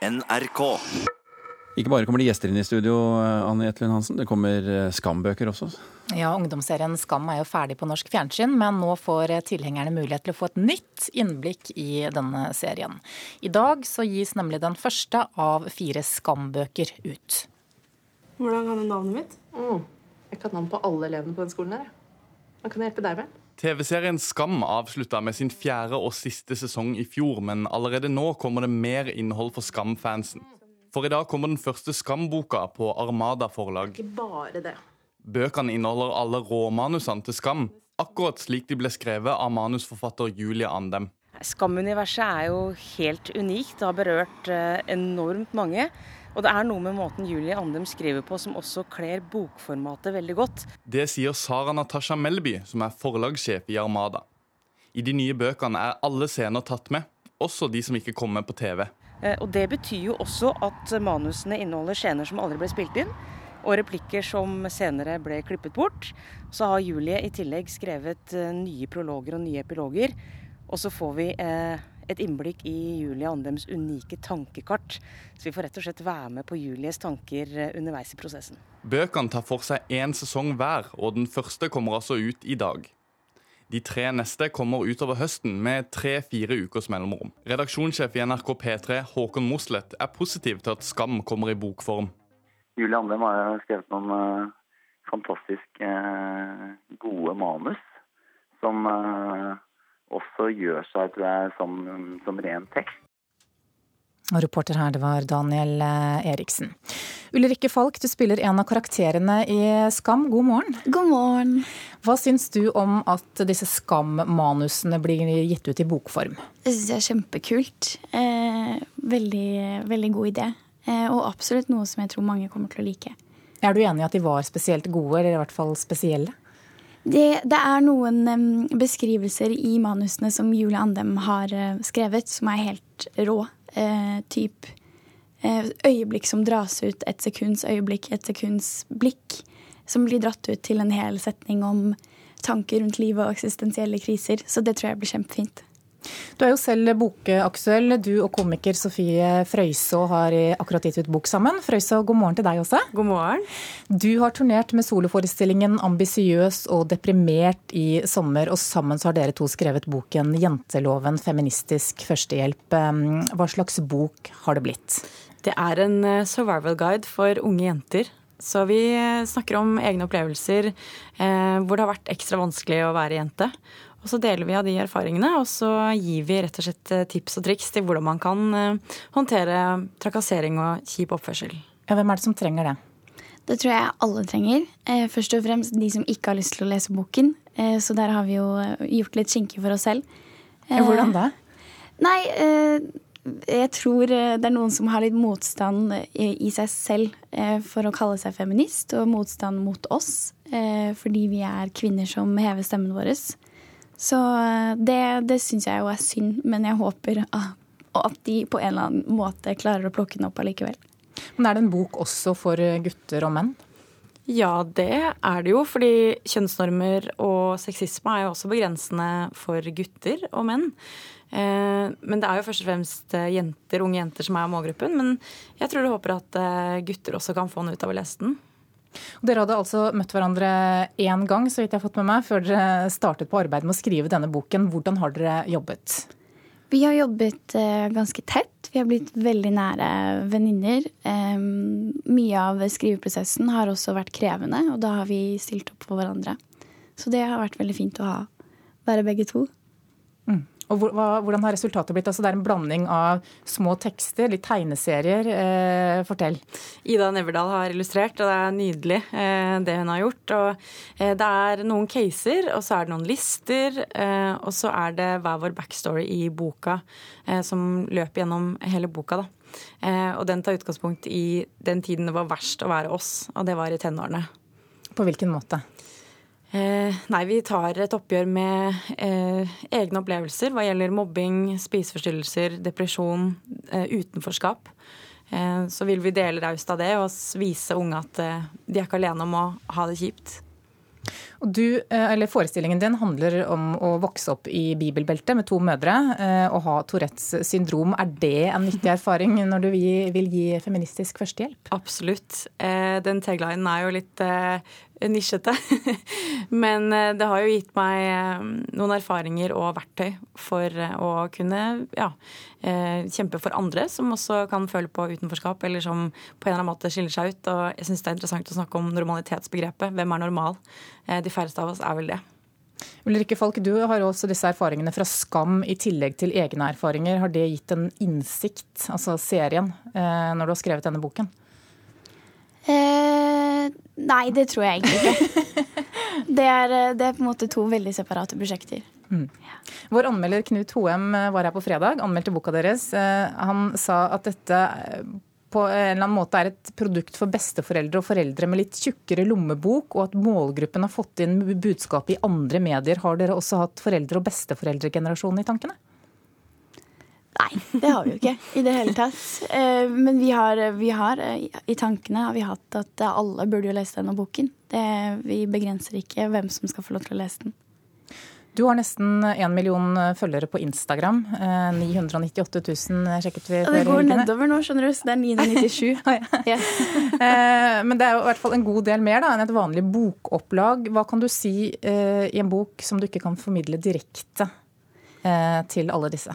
NRK. Ikke bare kommer det gjester inn i studio, Anne Jetlund Hansen. Det kommer eh, skambøker også. Ja, Ungdomsserien Skam er jo ferdig på norsk fjernsyn, men nå får tilhengerne mulighet til å få et nytt innblikk i denne serien. I dag så gis nemlig den første av fire skambøker ut. Hvordan kan du navnet mitt? Mm. Jeg kan navn på alle elevene på den skolen her. Hva kan jeg hjelpe deg med? TV-serien Skam avslutta med sin fjerde og siste sesong i fjor, men allerede nå kommer det mer innhold for Skam-fansen. For i dag kommer den første Skam-boka på Armada forlag. Ikke bare det. Bøkene inneholder alle råmanusene til Skam, akkurat slik de ble skrevet av manusforfatter Julie Andem. Skam-universet er jo helt unikt. Det har berørt eh, enormt mange. Og det er noe med måten Julie Andem skriver på som også kler bokformatet veldig godt. Det sier Sara Natasha Melby, som er forlagssjef i Armada. I de nye bøkene er alle scener tatt med, også de som ikke kommer på TV. Eh, og Det betyr jo også at manusene inneholder scener som aldri ble spilt inn, og replikker som senere ble klippet bort. Så har Julie i tillegg skrevet eh, nye prologer og nye epiloger. Og så får vi eh, et innblikk i Julie Andems unike tankekart. Så vi får rett og slett være med på Julies tanker underveis i prosessen. Bøkene tar for seg én sesong hver, og den første kommer altså ut i dag. De tre neste kommer utover høsten med tre-fire ukers mellomrom. Redaksjonssjef i NRK P3 Håkon Mosleth, er positiv til at Skam kommer i bokform. Julie Andem har skrevet noen uh, fantastisk uh, gode manus som også gjør seg tror jeg, som, som ren tekst. Og reporter her, det var Daniel Eriksen. Ulrikke Falk, du spiller en av karakterene i Skam. God morgen. God morgen. Hva syns du om at disse Skam-manusene blir gitt ut i bokform? Jeg syns det er kjempekult. Eh, veldig, veldig god idé. Eh, og absolutt noe som jeg tror mange kommer til å like. Er du enig i at de var spesielt gode, eller i hvert fall spesielle? Det, det er noen um, beskrivelser i manusene som Julie Andem har uh, skrevet, som er helt rå. Uh, typ uh, øyeblikk som dras ut, et sekunds øyeblikk, et sekunds blikk. Som blir dratt ut til en hel setning om tanker rundt livet og eksistensielle kriser. Så det tror jeg blir kjempefint. Du er jo selv bokaktuell. Du og komiker Sofie Frøysaa har akkurat gitt ut bok sammen. Frøysaa, god morgen til deg også. God morgen. Du har turnert med soloforestillingen 'Ambisiøs og deprimert' i sommer, og sammen så har dere to skrevet boken 'Jenteloven feministisk førstehjelp'. Hva slags bok har det blitt? Det er en eh, survival guide for unge jenter. Så vi eh, snakker om egne opplevelser eh, hvor det har vært ekstra vanskelig å være jente. Og så deler vi av de erfaringene, og så gir vi rett og slett eh, tips og triks til hvordan man kan eh, håndtere trakassering og kjip oppførsel. Ja, hvem er det som trenger det? Det tror jeg alle trenger. Eh, først og fremst de som ikke har lyst til å lese boken. Så der har vi jo gjort litt skinke for oss selv. Hvordan da? Nei, jeg tror det er noen som har litt motstand i seg selv for å kalle seg feminist, og motstand mot oss fordi vi er kvinner som hever stemmen vår. Så eh, det, det syns jeg jo er synd, men jeg håper at de på en eller annen måte klarer å plukke den opp allikevel. Men er det en bok også for gutter og menn? Ja, det er det jo. Fordi kjønnsnormer og sexisme er jo også begrensende for gutter og menn. Eh, men det er jo først og fremst eh, jenter, unge jenter som er målgruppen. Men jeg tror og håper at gutter også kan få noe ut av å lese den. Dere hadde altså møtt hverandre én gang så vidt jeg har fått med meg, før dere startet på arbeidet med å skrive denne boken. Hvordan har dere jobbet? Vi har jobbet uh, ganske tett. Vi har blitt veldig nære venninner. Mye av skriveprosessen har også vært krevende, og da har vi stilt opp for hverandre. Så det har vært veldig fint å ha, være begge to. Og Hvordan har resultatet blitt? Altså, det er en blanding av små tekster, litt tegneserier. Eh, fortell. Ida Neverdal har illustrert, og det er nydelig eh, det hun har gjort. Og, eh, det er noen caser, og så er det noen lister, eh, og så er det hver vår backstory i boka eh, som løper gjennom hele boka. da. Eh, og den tar utgangspunkt i den tiden det var verst å være oss, og det var i tenårene. På hvilken måte? Eh, nei, vi tar et oppgjør med eh, egne opplevelser hva gjelder mobbing, spiseforstyrrelser, depresjon, eh, utenforskap. Eh, så vil vi dele raust av det og vise unge at eh, de er ikke alene om å ha det kjipt. Og du, eller Forestillingen din handler om å vokse opp i bibelbeltet med to mødre og ha Tourettes syndrom. Er det en nyttig erfaring når du vil gi feministisk førstehjelp? Absolutt. Den taglinen er jo litt nisjete. Men eh, det har jo gitt meg eh, noen erfaringer og verktøy for eh, å kunne ja, kjempe for andre som også kan føle på utenforskap, eller som på en eller annen måte skiller seg ut. Og jeg syns det er interessant å snakke om normalitetsbegrepet. Hvem er normal? De færreste av oss er vel det. Ulrikke Falk, du har også disse erfaringene fra Skam i tillegg til egne erfaringer. Har det gitt en innsikt, altså serien, når du har skrevet denne boken? Eh, nei, det tror jeg egentlig ikke. det, er, eh, det, er, på en måte to veldig separate prosjekter. Mm. Vår anmelder Knut Hoem eh, var her på fredag, anmeldte boka deres. Eh, han sa at dette på en eller annen måte er et produkt for besteforeldre og foreldre med litt tjukkere lommebok, og at målgruppen har fått inn budskapet i andre medier. Har dere også hatt foreldre- og besteforeldregenerasjonen i tankene? Nei, det har vi jo ikke i det hele tatt. Eh, men vi har, vi har, eh, i tankene har vi hatt at alle burde jo lese denne boken. Det, vi begrenser ikke hvem som skal få lov til å lese den. Du har nesten én million følgere på Instagram. 998 eh, 000 sjekket vi. Det går nedover nå, skjønner du. Så det er 997. yes. Men det er jo i hvert fall en god del mer da, enn et vanlig bokopplag. Hva kan du si i en bok som du ikke kan formidle direkte til alle disse?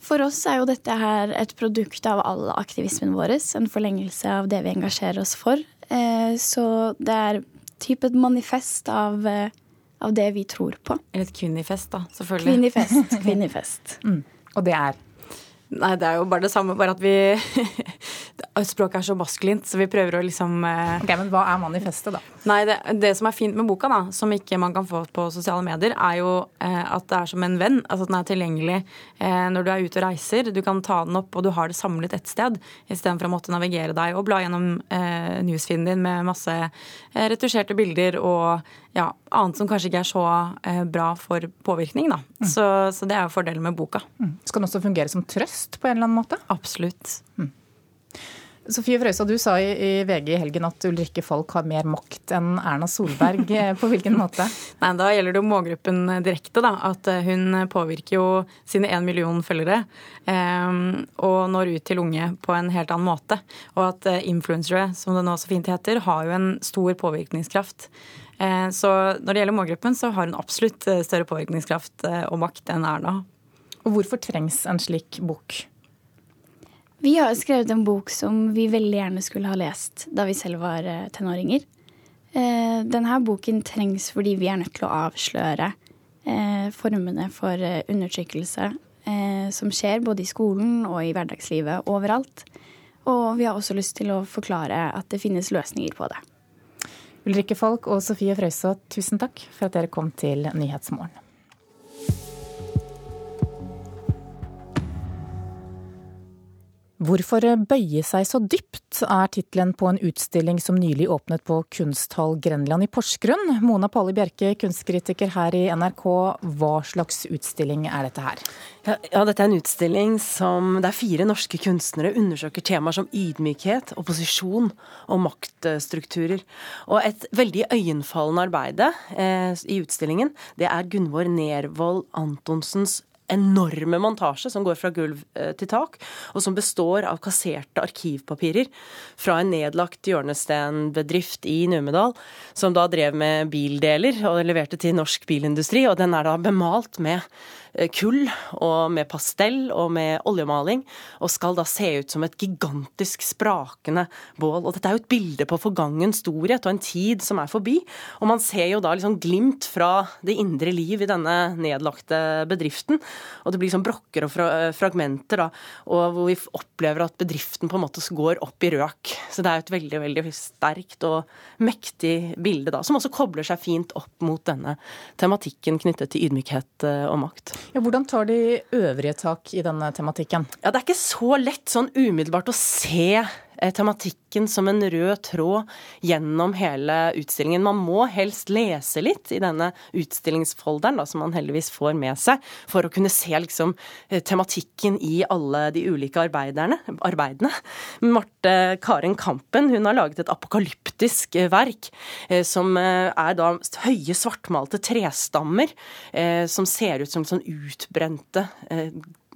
For oss er jo dette her et produkt av all aktivismen vår. En forlengelse av det vi engasjerer oss for. Eh, så det er typ et manifest av, eh, av det vi tror på. Eller et kvinnifest, da. Selvfølgelig. Kvinnifest. Kvinnifest. mm. Og det er? Nei, det er jo bare det samme, bare at vi Språket er så maskulint, så vi prøver å liksom eh... Ok, Men hva er manifestet, da? Nei, det, det, som er fint med boka, da, som ikke man kan få på sosiale medier, er jo eh, at det er som en venn. Altså at den er tilgjengelig eh, når du er ute og reiser. Du kan ta den opp, og du har det samlet ett sted, istedenfor å måtte navigere deg og bla gjennom eh, newsfeeden din med masse eh, retusjerte bilder og ja, annet som kanskje ikke er så eh, bra for påvirkning. Da. Mm. Så, så, det er jo fordelen med boka. Mm. Skal den også fungere som trøst på en eller annen måte? Absolutt. Mm. Sofie Frøysa, du sa i, VG i helgen at Ulrikke Falk har mer makt enn Erna Solberg. Eh, på hvilken måte? Nei, Da gjelder det jo målgruppen direkte. da, At hun påvirker jo sine én million følgere. Eh, og når ut til unge på en helt annen måte. Og at influensere, som det nå så fint heter, har jo en stor påvirkningskraft. Eh, så når det gjelder målgruppen, så har hun absolutt eh, større påvirkningskraft eh, og makt enn Erna. Og hvorfor trengs en slik bok? Vi har skrevet en bok som vi veldig gjerne skulle ha lest da vi selv var tenåringer. Denne boken trengs fordi vi er nødt til å avsløre formene for undertrykkelse som skjer både i skolen og i hverdagslivet overalt. Og vi har også lyst til å forklare at det finnes løsninger på det. Ulrikke Falk og Sofie Frøysaa, tusen takk for at dere kom til Nyhetsmorgen. Hvorfor bøye seg så dypt, er tittelen på en utstilling som nylig åpnet på Kunsthall Grenland i Porsgrunn. Mona Palle Bjerke, kunstkritiker her i NRK, hva slags utstilling er dette her? Ja, ja, dette er en utstilling som der fire norske kunstnere undersøker temaer som ydmykhet, opposisjon og maktstrukturer. Og et veldig øyenfallende arbeid eh, i utstillingen, det er Gunvor Nervold Antonsens enorme montasje som går fra gulv eh, til tak, og som består av kasserte arkivpapirer fra en nedlagt hjørnestenbedrift i Numedal, som da drev med bildeler og leverte til norsk bilindustri. Og den er da bemalt med Eh, kull og med pastell og med oljemaling, og skal da se ut som et gigantisk sprakende bål. Og dette er jo et bilde på forgangen storhet og en tid som er forbi. Og man ser jo da liksom glimt fra det indre liv i denne nedlagte bedriften. Og det blir sånn brokker og fragmenter, da, og hvor vi opplever at bedriften på en måte går opp i røk. Så det er et veldig, veldig sterkt og mektig bilde, da, som også kobler seg fint opp mot denne tematikken knyttet til ydmykhet eh, og makt. Ja, hvordan tar de øvrige tak i denne tematikken? Ja, Det er ikke så lett sånn umiddelbart å se eh, tematikken som en rød tråd gjennom hele utstillingen. Man må helst lese litt i denne utstillingsfolderen, da, som man heldigvis får med seg, for å kunne se liksom, eh, tematikken i alle de ulike arbeidene. Marte Karen Kampen hun har laget et apokalyptisk eh, verk som er da høye, svartmalte trestammer som ser ut som sånn utbrente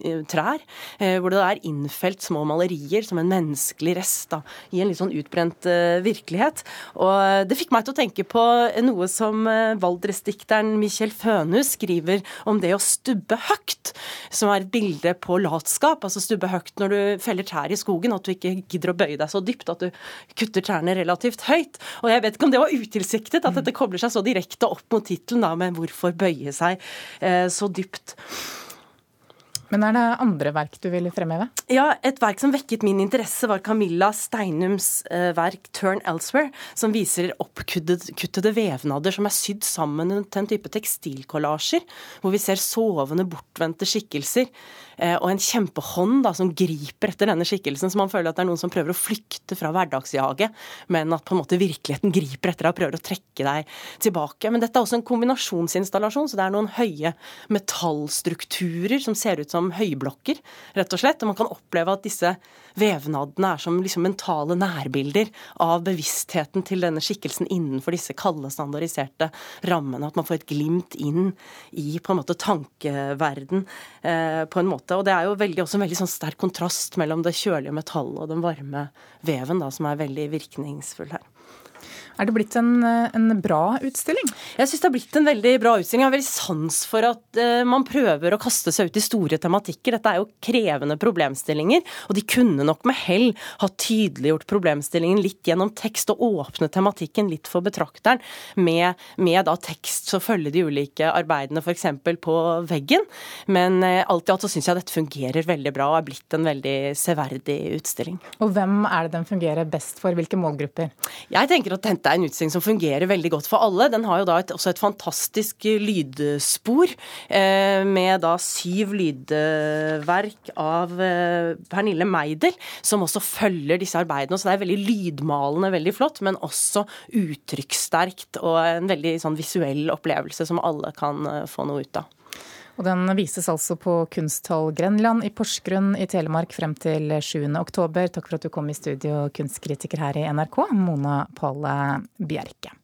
trær, eh, hvor det er innfelt små malerier som en menneskelig rest da, i en litt sånn utbrent uh, virkelighet. Og det fikk meg til å tenke på noe som Valdresdikteren Michel Fønhus skriver om det å stubbe høgt, som er et bilde på latskap. Altså stubbe høgt når du feller trær i skogen, at du ikke gidder å bøye deg så dypt at du kutter trærne relativt høyt. Og jeg vet ikke om det var utilsiktet, at dette kobler seg så direkte opp mot tittelen med 'Hvorfor bøye seg så dypt'. Men er det andre verk du vil fremheve? Ja, et verk som vekket min interesse, var Camilla Steinums eh, verk 'Turn Elsewhere', som viser oppkuttede vevnader som er sydd sammen til en type tekstilkollasjer, hvor vi ser sovende, bortvendte skikkelser Eh, og en kjempehånd da, som griper etter denne skikkelsen, så man føler at det er noen som prøver å flykte fra hverdagsjaget, men at på en måte virkeligheten griper etter deg og prøver å trekke deg tilbake. Men dette er også en kombinasjonsinstallasjon, så det er noen høye metallstrukturer som ser ut som høyblokker, rett og slett. Og man kan oppleve at disse vevnadene er som liksom mentale nærbilder av bevisstheten til denne skikkelsen innenfor disse kalde, standardiserte rammene. At man får et glimt inn i på en måte tankeverden eh, på en måte. Og det er jo veldig, også en veldig sånn sterk kontrast mellom det kjølige metallet og den varme veven, da, som er veldig virkningsfull her. Er det blitt en, en bra utstilling? Jeg syns det har blitt en veldig bra utstilling. Jeg har veldig sans for at uh, man prøver å kaste seg ut i store tematikker. Dette er jo krevende problemstillinger, og de kunne nok med hell ha tydeliggjort problemstillingen litt gjennom tekst, og åpne tematikken litt for betrakteren med, med da tekst så følger de ulike arbeidene f.eks. på veggen. Men uh, alt i alt så syns jeg dette fungerer veldig bra og er blitt en veldig severdig utstilling. Og hvem er det den fungerer best for? Hvilke målgrupper? Jeg tenker at dette er en utstilling som fungerer veldig godt for alle. Den har jo da et, også et fantastisk lydspor, eh, med da syv lydverk av eh, Pernille Meidel, som også følger disse arbeidene. Så det er veldig lydmalende, veldig flott, men også uttrykkssterkt og en veldig sånn visuell opplevelse som alle kan eh, få noe ut av. Og Den vises altså på Kunsthall Grenland i Porsgrunn i Telemark frem til 7. oktober. Takk for at du kom i studio, kunstkritiker her i NRK, Mona Palle Bjerke.